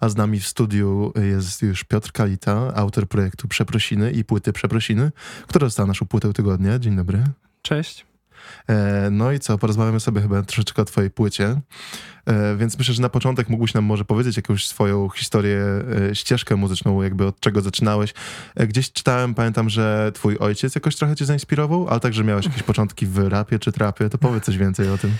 a z nami w studiu jest już Piotr Kalita, autor projektu Przeprosiny i płyty Przeprosiny, która została naszą płytę tygodnia. Dzień dobry. Cześć. E, no i co, porozmawiamy sobie chyba troszeczkę o twojej płycie. E, więc myślę, że na początek mógłbyś nam może powiedzieć jakąś swoją historię, e, ścieżkę muzyczną, jakby od czego zaczynałeś. Gdzieś czytałem, pamiętam, że twój ojciec jakoś trochę cię zainspirował, ale także miałeś jakieś początki w rapie czy trapie. To powiedz coś więcej o tym.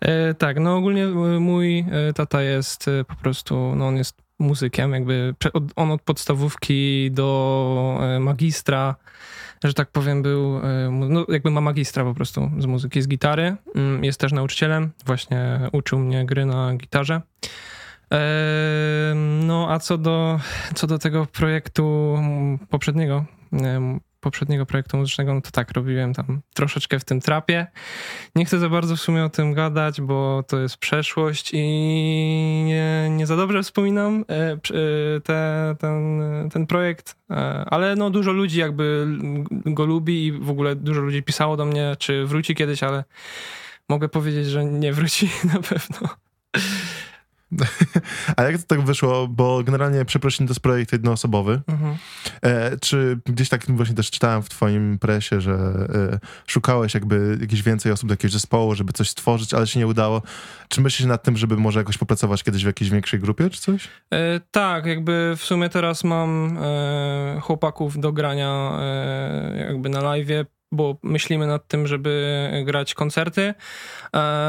E, tak, no ogólnie mój tata jest po prostu, no on jest muzykiem, jakby on od podstawówki do magistra że tak powiem, był, e, no jakby ma magistra po prostu z muzyki, z gitary. Mm, jest też nauczycielem, właśnie uczył mnie gry na gitarze. E, no a co do, co do tego projektu poprzedniego, poprzedniego projektu muzycznego, no to tak, robiłem tam troszeczkę w tym trapie. Nie chcę za bardzo w sumie o tym gadać, bo to jest przeszłość i nie, nie za dobrze wspominam e, e, te, ten, ten projekt, e, ale no dużo ludzi jakby go lubi i w ogóle dużo ludzi pisało do mnie, czy wróci kiedyś, ale mogę powiedzieć, że nie wróci na pewno. A jak to tak wyszło? Bo generalnie przeprosin to jest projekt jednoosobowy. Mhm. E, czy gdzieś tak właśnie też czytałem w twoim presie, że e, szukałeś jakby jakieś więcej osób do jakiegoś zespołu, żeby coś stworzyć, ale się nie udało. Czy myślisz nad tym, żeby może jakoś popracować kiedyś w jakiejś większej grupie, czy coś? E, tak, jakby w sumie teraz mam e, chłopaków do grania e, jakby na live bo myślimy nad tym, żeby grać koncerty.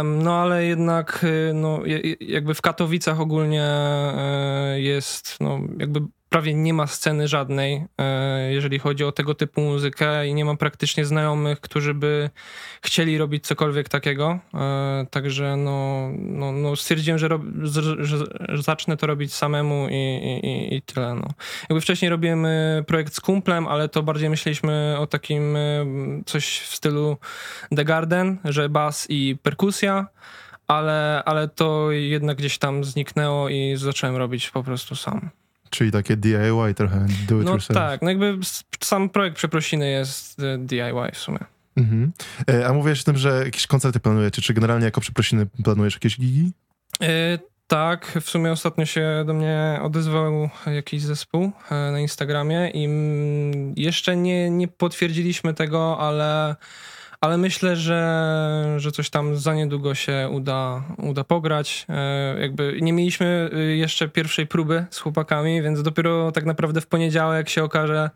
No ale jednak no, jakby w Katowicach ogólnie e, jest no, jakby prawie nie ma sceny żadnej, e, jeżeli chodzi o tego typu muzykę i nie mam praktycznie znajomych, którzy by chcieli robić cokolwiek takiego. E, także no, no, no stwierdziłem, że, rob, że, zacznę to robić samemu i, i, i tyle. No. Jakby wcześniej robiłem projekt z kumplem, ale to bardziej myśleliśmy o takim e, coś w stylu The Garden, że bas i perkusja ale, ale to jednak gdzieś tam zniknęło i zacząłem robić po prostu sam. Czyli takie DIY trochę, do it no yourself. tak, no jakby sam projekt Przeprosiny jest e, DIY w sumie. Mhm. E, a mówisz o tym, że jakieś koncerty planujecie, czy generalnie jako Przeprosiny planujesz jakieś gigi? E, tak, w sumie ostatnio się do mnie odezwał jakiś zespół na Instagramie i jeszcze nie, nie potwierdziliśmy tego, ale ale myślę, że, że coś tam za niedługo się uda, uda pograć. E, jakby nie mieliśmy y, jeszcze pierwszej próby z chłopakami, więc dopiero tak naprawdę w poniedziałek się okaże,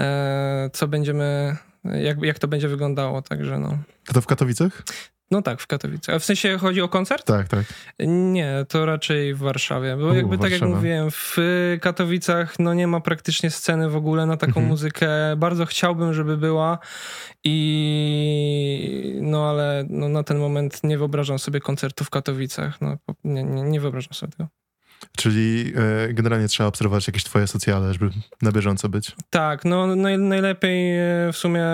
e, co będziemy, jak, jak to będzie wyglądało, także no. To w Katowicach? No tak, w Katowicach. A w sensie chodzi o koncert? Tak, tak. Nie, to raczej w Warszawie. Bo U, jakby Warszawa. tak jak mówiłem, w Katowicach no nie ma praktycznie sceny w ogóle na taką mhm. muzykę. Bardzo chciałbym, żeby była i no ale no, na ten moment nie wyobrażam sobie koncertu w Katowicach. No, nie, nie, nie wyobrażam sobie tego. Czyli e, generalnie trzeba obserwować jakieś twoje socjale, żeby na bieżąco być. Tak, no naj, najlepiej e, w sumie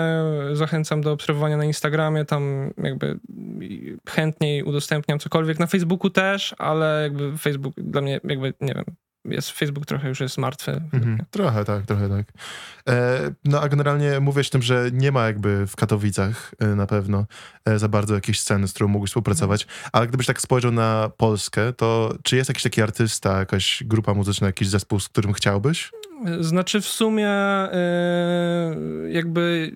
zachęcam do obserwowania na Instagramie, tam jakby chętniej udostępniam cokolwiek. Na Facebooku też, ale jakby Facebook dla mnie jakby, nie wiem, jest Facebook trochę już jest martwy. Mhm. Trochę tak, trochę tak. E, no a generalnie mówię o tym, że nie ma jakby w Katowicach e, na pewno e, za bardzo jakiejś sceny, z którą mógłbyś współpracować, mhm. ale gdybyś tak spojrzał na Polskę, to czy jest jakiś taki artysta, jakaś grupa muzyczna, jakiś zespół, z którym chciałbyś? Znaczy w sumie e, jakby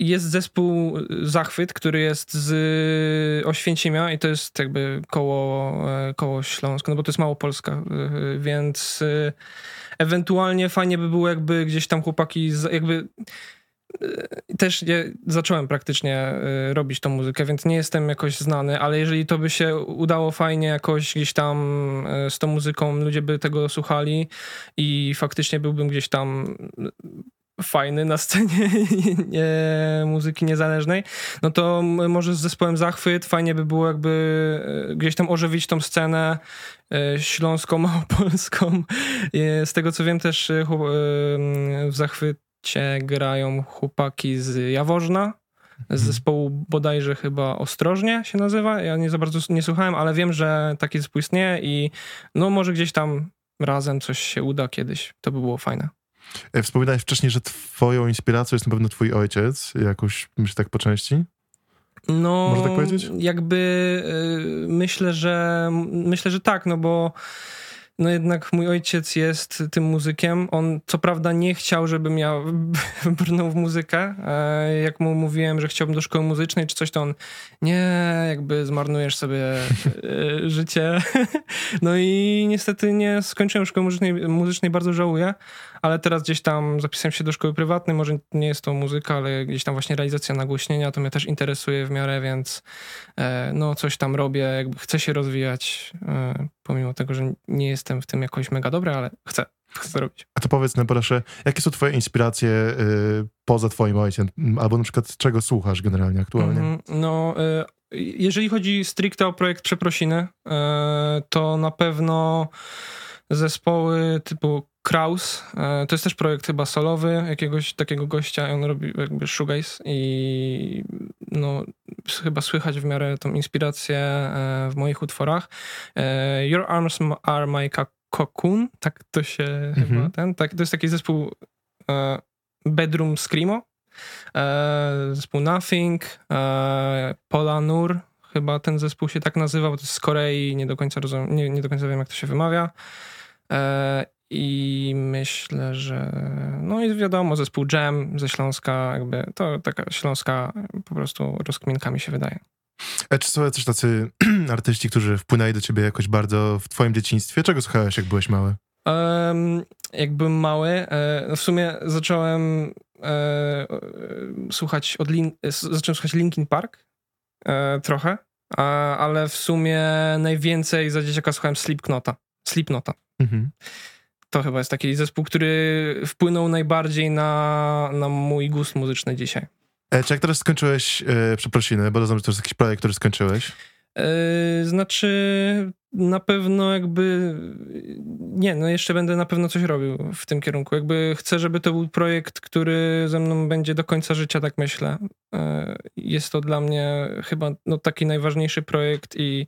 jest zespół Zachwyt, który jest z Oświęcimia i to jest jakby koło, e, koło Śląska, no bo to jest Małopolska, e, więc ewentualnie fajnie by było jakby gdzieś tam chłopaki jakby też nie, zacząłem praktycznie robić tą muzykę, więc nie jestem jakoś znany, ale jeżeli to by się udało fajnie jakoś gdzieś tam z tą muzyką, ludzie by tego słuchali i faktycznie byłbym gdzieś tam fajny na scenie nie, muzyki niezależnej, no to może z zespołem Zachwyt fajnie by było jakby e, gdzieś tam ożywić tą scenę e, śląską, małopolską. Z tego co wiem też e, w Zachwycie grają chłopaki z Jaworzna, z mhm. zespołu bodajże chyba Ostrożnie się nazywa. Ja nie za bardzo nie słuchałem, ale wiem, że taki zespół istnieje i no może gdzieś tam razem coś się uda kiedyś. To by było fajne. E, wspominałeś wcześniej, że twoją inspiracją jest na pewno twój ojciec, jakoś, myślę tak po części? No, Można tak powiedzieć? Jakby y, myślę, że myślę, że tak, no bo no jednak mój ojciec jest tym muzykiem. On co prawda nie chciał, żebym ja brnął w muzykę. E, jak mu mówiłem, że chciałbym do szkoły muzycznej czy coś, to on nie, jakby zmarnujesz sobie e, życie. No i niestety nie skończyłem szkoły muzycznej, muzycznej, bardzo żałuję, ale teraz gdzieś tam zapisałem się do szkoły prywatnej, może nie jest to muzyka, ale gdzieś tam właśnie realizacja nagłośnienia, to mnie też interesuje w miarę, więc e, no coś tam robię, jakby chcę się rozwijać, pomimo tego, że nie jest jestem w tym jakoś mega dobry, ale chcę, chcę robić. A to powiedz nam proszę, jakie są twoje inspiracje y, poza twoim ojcem? Albo na przykład czego słuchasz generalnie aktualnie? Mm, no, y, jeżeli chodzi stricte o projekt Przeprosiny, y, to na pewno zespoły typu Kraus, to jest też projekt chyba solowy jakiegoś takiego gościa, on robi jakby shoegaze i no chyba słychać w miarę tą inspirację w moich utworach. Your Arms Are My Cocoon, tak to się mhm. chyba ten, tak, to jest taki zespół Bedroom Screamo, zespół Nothing, Pola Nur, chyba ten zespół się tak nazywa, bo to jest z Korei, nie do końca rozumiem, nie, nie do końca wiem jak to się wymawia. I myślę, że no i wiadomo, zespół Jam ze Śląska, jakby to taka śląska po prostu rozkminka mi się wydaje. A czy są jacyś tacy artyści, którzy wpłynęli do ciebie jakoś bardzo w twoim dzieciństwie? Czego słuchałeś, jak byłeś mały? Um, jak byłem mały, e, no w sumie zacząłem e, słuchać od Lin zacząłem słuchać Linkin Park e, trochę, ale w sumie najwięcej za dzieciaka słuchałem Slipknota. Slipknota. Mhm to chyba jest taki zespół, który wpłynął najbardziej na, na mój gust muzyczny dzisiaj. E, czy jak teraz skończyłeś e, przeprosiny, bo rozumiem, że to jest jakiś projekt, który skończyłeś? E, znaczy, na pewno jakby. Nie, no jeszcze będę na pewno coś robił w tym kierunku. Jakby chcę, żeby to był projekt, który ze mną będzie do końca życia, tak myślę. E, jest to dla mnie chyba no, taki najważniejszy projekt i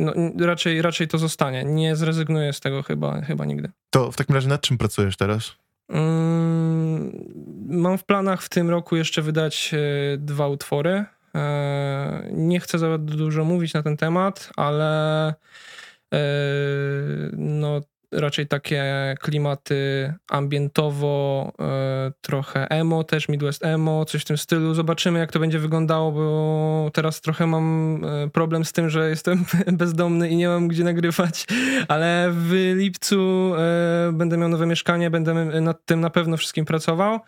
no, raczej, raczej to zostanie. Nie zrezygnuję z tego chyba, chyba nigdy. To w takim razie nad czym pracujesz teraz? Mm, mam w planach w tym roku jeszcze wydać e, dwa utwory. E, nie chcę za dużo mówić na ten temat, ale e, no, raczej takie klimaty ambientowo, e, trochę emo, też Midwest emo, coś w tym stylu. Zobaczymy, jak to będzie wyglądało, bo teraz trochę mam e, problem z tym, że jestem bezdomny i nie mam gdzie nagrywać, ale w lipcu e, będę miał nowe mieszkanie, będę nad tym na pewno wszystkim pracował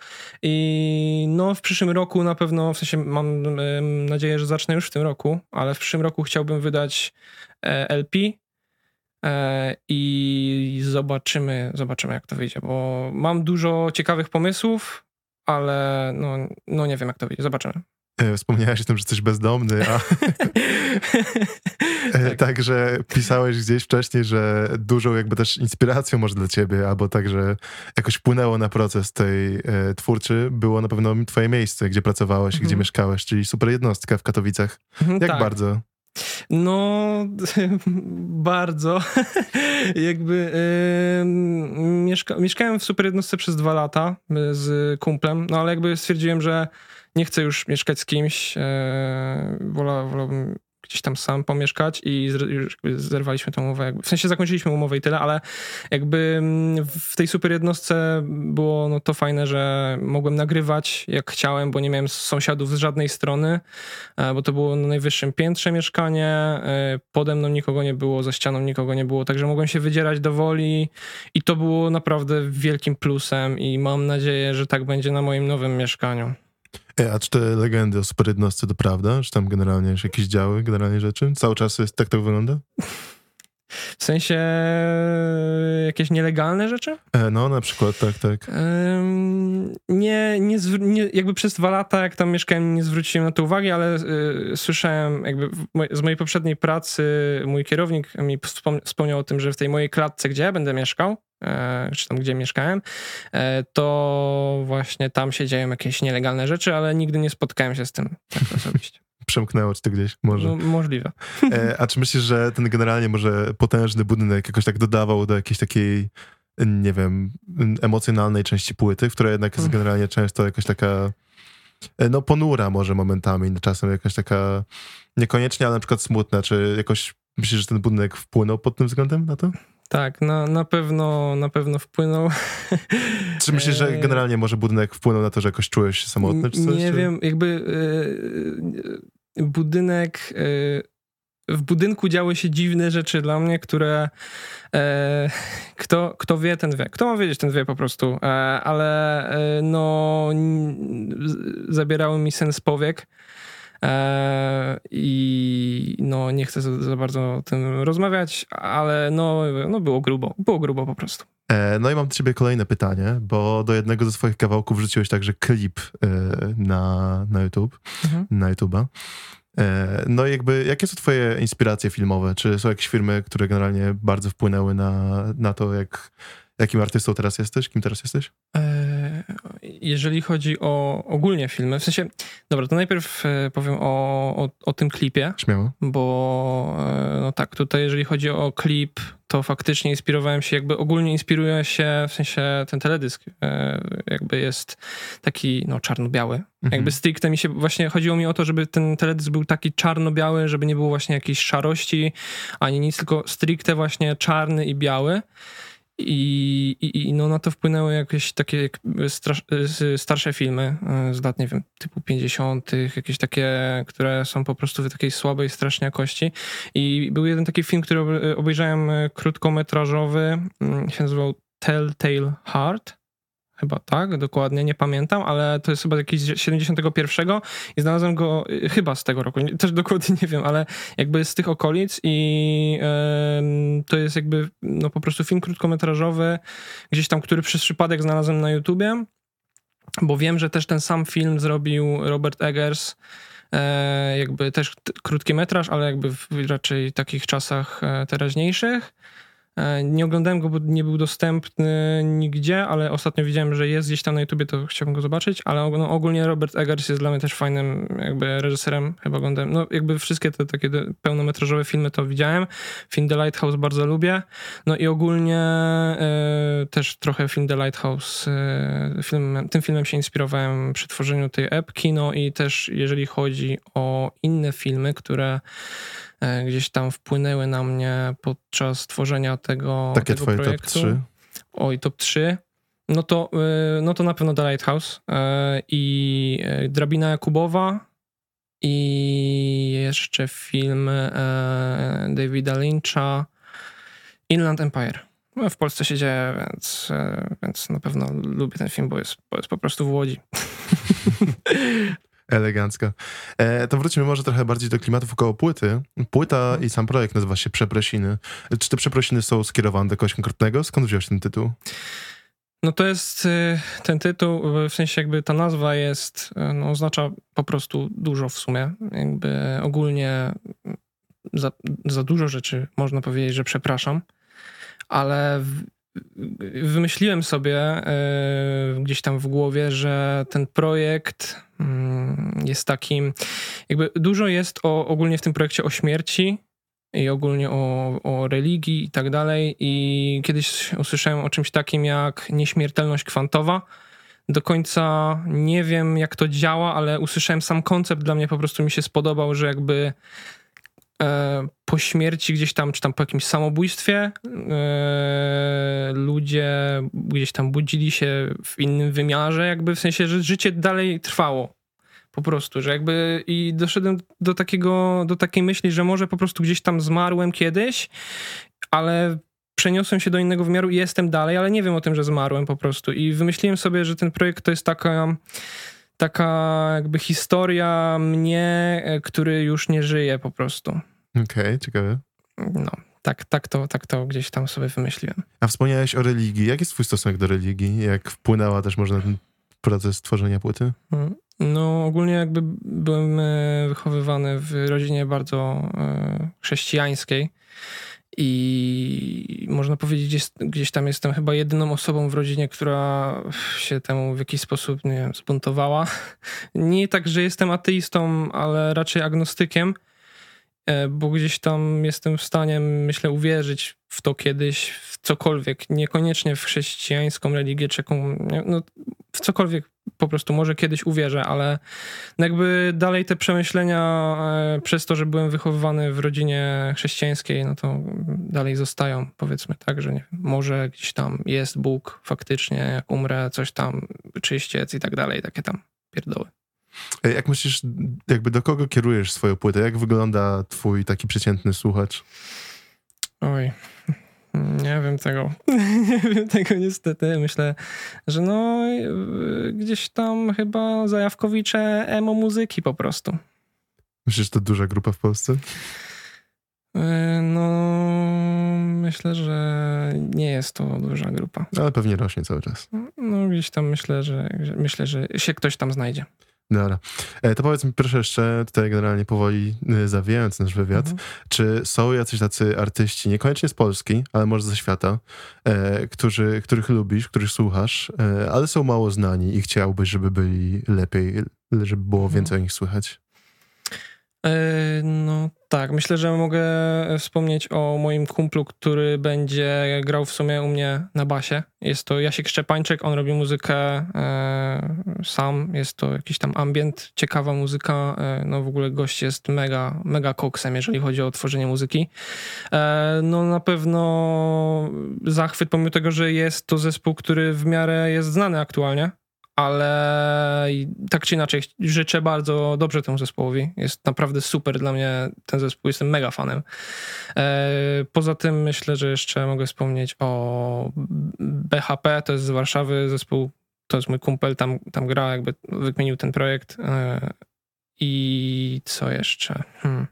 i no w przyszłym roku na pewno, w sensie mam nadzieję, że zacznę już w tym roku, ale w przyszłym roku chciałbym wydać LP, i zobaczymy, zobaczymy jak to wyjdzie, bo mam dużo ciekawych pomysłów, ale no, no nie wiem jak to wyjdzie, zobaczymy. E, wspomniałeś o tym, że jesteś bezdomny, a e, tak. także pisałeś gdzieś wcześniej, że dużą jakby też inspiracją może dla ciebie, albo także jakoś wpłynęło na proces tej e, twórczy, było na pewno twoje miejsce, gdzie pracowałeś, mhm. gdzie mieszkałeś, czyli super jednostka w Katowicach. Mhm, jak tak. bardzo? No, bardzo. Jakby yy, mieszka mieszkałem w super jednostce przez dwa lata y, z kumplem, no ale jakby stwierdziłem, że nie chcę już mieszkać z kimś. Yy, wola, wolałbym gdzieś tam sam pomieszkać i zerwaliśmy tę umowę. Jakby, w sensie zakończyliśmy umowę i tyle, ale jakby mm, w tej super jednostce było no to fajne, że mogłem nagrywać jak chciałem, bo nie miałem sąsiadów z żadnej strony, e, bo to było na najwyższym piętrze mieszkanie, e, pode mną nikogo nie było, za ścianą nikogo nie było, także mogłem się wydzierać do woli i to było naprawdę wielkim plusem i mam nadzieję, że tak będzie na moim nowym mieszkaniu. E, a czy te legendy o super jednostce to prawda? Czy tam generalnie jakieś działy, generalnie rzeczy? Cały czas jest, tak to wygląda? W sensie jakieś nielegalne rzeczy? E, no, na przykład, tak, tak. nie, nie, nie, jakby przez dwa lata, jak tam mieszkałem, nie zwróciłem na to uwagi, ale y, słyszałem, jakby z mojej poprzedniej pracy mój kierownik mi wspomniał o tym, że w tej mojej klatce, gdzie ja będę mieszkał, czy tam gdzie mieszkałem, e, to właśnie tam się dzieją jakieś nielegalne rzeczy, ale nigdy nie spotkałem się z tym tak osobiście. Przemknęło ci to gdzieś, może. No, możliwe. E, a czy myślisz, że ten generalnie może potężny budynek jakoś tak dodawał do jakiejś takiej, nie wiem, emocjonalnej części płyty, która jednak jest generalnie często jakaś taka, e, no ponura może momentami, czasem jakaś taka, niekoniecznie, ale na przykład smutna, czy jakoś myślisz, że ten budynek wpłynął pod tym względem na to? Tak, na, na pewno na pewno wpłynął. Czy myślisz, że generalnie może budynek wpłynął na to, że jakoś czułeś się samotny czy coś? Nie czy? wiem, jakby y, budynek y, w budynku działy się dziwne rzeczy dla mnie, które e, kto, kto wie, ten wie. Kto ma wiedzieć, ten wie po prostu. E, ale e, no zabierały mi sens powiek. E, I no nie chcę za, za, bardzo o tym rozmawiać, ale no, no było grubo. Było grubo po prostu. E, no i mam do ciebie kolejne pytanie, bo do jednego ze swoich kawałków wrzuciłeś także klip e, na, na YouTube, mhm. na YouTube'a. No i jakby, jakie są twoje inspiracje filmowe? Czy są jakieś filmy, które generalnie bardzo wpłynęły na, na to, jak, jakim artystą teraz jesteś? Kim teraz jesteś? E, jeżeli chodzi o ogólnie filmy, w sensie, dobra, to najpierw e, powiem o, o, o tym klipie. Śmiało. Bo, no tak, tutaj jeżeli chodzi o klip, to faktycznie inspirowałem się, jakby ogólnie inspiruję się, w sensie ten teledysk jakby jest taki, no, czarno-biały. Mhm. Jakby stricte mi się, właśnie chodziło mi o to, żeby ten teledysk był taki czarno-biały, żeby nie było właśnie jakiejś szarości, ani nic, tylko stricte właśnie czarny i biały. I, i, no na to wpłynęły jakieś takie starsze filmy e, z lat, nie wiem, typu 50., jakieś takie, które są po prostu w takiej słabej strasznie jakości. I był jeden taki film, który obejrzałem e, krótkometrażowy, mm, się nazywał Telltale Heart chyba tak, dokładnie, nie pamiętam, ale to jest chyba jakiś 71 i znalazłem go y, chyba z tego roku, też dokładnie nie wiem, ale jakby z tych okolic i yy, to jest jakby no po prostu film krótkometrażowy, gdzieś tam, który przez przypadek znalazłem na YouTubie, bo wiem, że też ten sam film zrobił Robert Eggers, e, jakby też krótki metraż, ale jakby w raczej takich czasach e, teraźniejszych. E, nie oglądałem go, bo nie był dostępny nigdzie, ale ostatnio widziałem, że jest gdzieś tam na YouTubie, to chciałbym go zobaczyć, ale no, ogólnie Robert Eggers jest dla mnie też fajnym jakby reżyserem, chyba oglądałem, no jakby wszystkie te takie pełnometrażowe filmy to widziałem. Film The Lighthouse bardzo lubię, no i ogólnie e, też trochę film The Lighthouse, e, film, tym filmem się inspirowałem przy tworzeniu tej epki, no i też jeżeli chodzi o inne filmy, które gdzieś tam wpłynęły na mnie podczas tworzenia tego, Takie tego twoje projektu. top 3? Oj, top 3. No to, e, no to na pewno The Lighthouse e, i Drabina Jakubowa i jeszcze film Davida Lyncha Inland Empire. No, w Polsce się dzieje, więc, więc na pewno lubię ten film, bo jest, bo jest po prostu w Łodzi. Elegancko. E, to wrócimy może trochę bardziej do klimatów około płyty. Płyta i sam projekt nazywa się Przeprosiny. Czy te przeprosiny są skierowane do kogoś konkretnego? Skąd wziąłeś ten tytuł? No to jest y, ten tytuł, w sensie jakby ta nazwa jest, y, no oznacza po prostu dużo w sumie. Jakby ogólnie za, za dużo rzeczy można powiedzieć, że przepraszam, ale wymyśliłem sobie e, gdzieś tam w głowie, że ten projekt mm, jest takim, jakby dużo jest o, ogólnie w tym projekcie o śmierci i ogólnie o, o religii i tak dalej. I kiedyś usłyszałem o czymś takim jak nieśmiertelność kwantowa. Do końca nie wiem, jak to działa, ale usłyszałem sam koncept, dla mnie po prostu mi się spodobał, że jakby po śmierci gdzieś tam, czy tam po jakimś samobójstwie, e, ludzie gdzieś tam budzili się w innym wymiarze, jakby w sensie, że życie dalej trwało. Po prostu, że jakby i doszedłem do takiego, do takiej myśli, że może po prostu gdzieś tam zmarłem kiedyś, ale przeniosłem się do innego wymiaru i jestem dalej, ale nie wiem o tym, że zmarłem po prostu. I wymyśliłem sobie, że ten projekt to jest taka taka jakby historia mnie, e, który już nie żyje po prostu. Okej, okay, ciekawe. No, tak, tak, to, tak to gdzieś tam sobie wymyśliłem. A wspomniałeś o religii. Jaki jest twój stosunek do religii? Jak wpłynęła też może na ten proces tworzenia płyty? Mm, no, ogólnie jakby byłem e, wychowywany w rodzinie bardzo e, chrześcijańskiej i można powiedzieć, gdzieś, gdzieś tam jestem chyba jedyną osobą w rodzinie, która się temu w jakiś sposób, nie wiem, zbuntowała. Nie tak, że jestem ateistą, ale raczej agnostykiem E, bo gdzieś tam jestem w stanie, myślę, uwierzyć w to kiedyś, w cokolwiek, niekoniecznie w chrześcijańską religię, czy no, w cokolwiek po prostu może kiedyś uwierzę, ale jakby dalej te przemyślenia e, przez to, że byłem wychowywany w rodzinie chrześcijańskiej, no to dalej zostają, powiedzmy tak, że nie, może gdzieś tam jest Bóg faktycznie, jak umrę, coś tam, czyściec i tak dalej, takie tam pierdoły. E, jak myślisz, jakby do kogo kierujesz swoją płytę? Jak wygląda twój taki przeciętny słuchacz? Oj, wiem tego. nie wiem tego niestety. Myślę, że no gdzieś tam chyba zajawkowicze emo muzyki po prostu. Myślisz, że to duża grupa w Polsce? E, no, myślę, że nie jest to duża grupa. Ale pewnie rośnie cały czas. No, gdzieś tam myślę, że myślę, że się ktoś tam znajdzie. Dobra. E, to powiedz mi proszę jeszcze, tutaj generalnie powoli e, zawijając nasz wywiad, mhm. czy są jacyś tacy artyści, niekoniecznie z Polski, ale może ze świata, e, którzy, których lubisz, których słuchasz, ale są mało znani i chciałbyś, żeby byli lepiej, żeby było mhm. więcej o nich słychać? E, no tak, myślę, że mogę wspomnieć o moim kumplu, który będzie grał w sumie u mnie na basie. Jest to Jasiek Szczepańczyk, on robi muzykę e, sam, jest to jakiś tam ambient, ciekawa muzyka, e, no w ogóle gość jest mega, mega koksem, jeżeli chodzi o tworzenie muzyki. E, no na pewno zachwyt, pomimo tego, że jest to zespół, który w miarę jest znany aktualnie, ale tak czy inaczej życzę bardzo dobrze temu zespołowi. Jest naprawdę super dla mnie ten zespół, jestem mega fanem. E, poza tym myślę, że jeszcze mogę wspomnieć o BHP, to jest z Warszawy zespół, to jest mój kumpel, tam, tam gra, jakby wykmienił ten projekt. E, I co jeszcze? Hmm.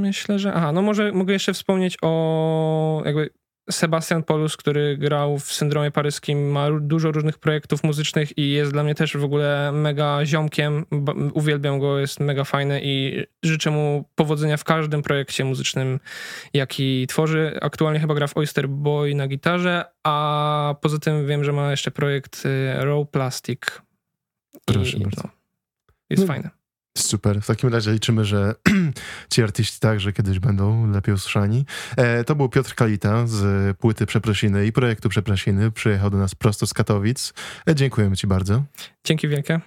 Myślę, że. Aha, no może mogę jeszcze wspomnieć o jakby Sebastian Polus, który grał w Syndromie Paryskim, ma dużo różnych projektów muzycznych i jest dla mnie też w ogóle mega ziomkiem. Uwielbiam go, jest mega fajny i życzę mu powodzenia w każdym projekcie muzycznym, jaki tworzy. Aktualnie chyba gra w Oyster Boy na gitarze, a poza tym wiem, że ma jeszcze projekt y, Raw Plastic. Proszę I, bardzo. No, jest no. fajny. Super. W takim razie liczymy, że ci artyści także kiedyś będą lepiej usłyszani. E, to był Piotr Kalita z płyty Przeprosiny i projektu Przeprosiny. Przyjechał do nas prosto z Katowic. E, dziękujemy ci bardzo. Dzięki wielkie.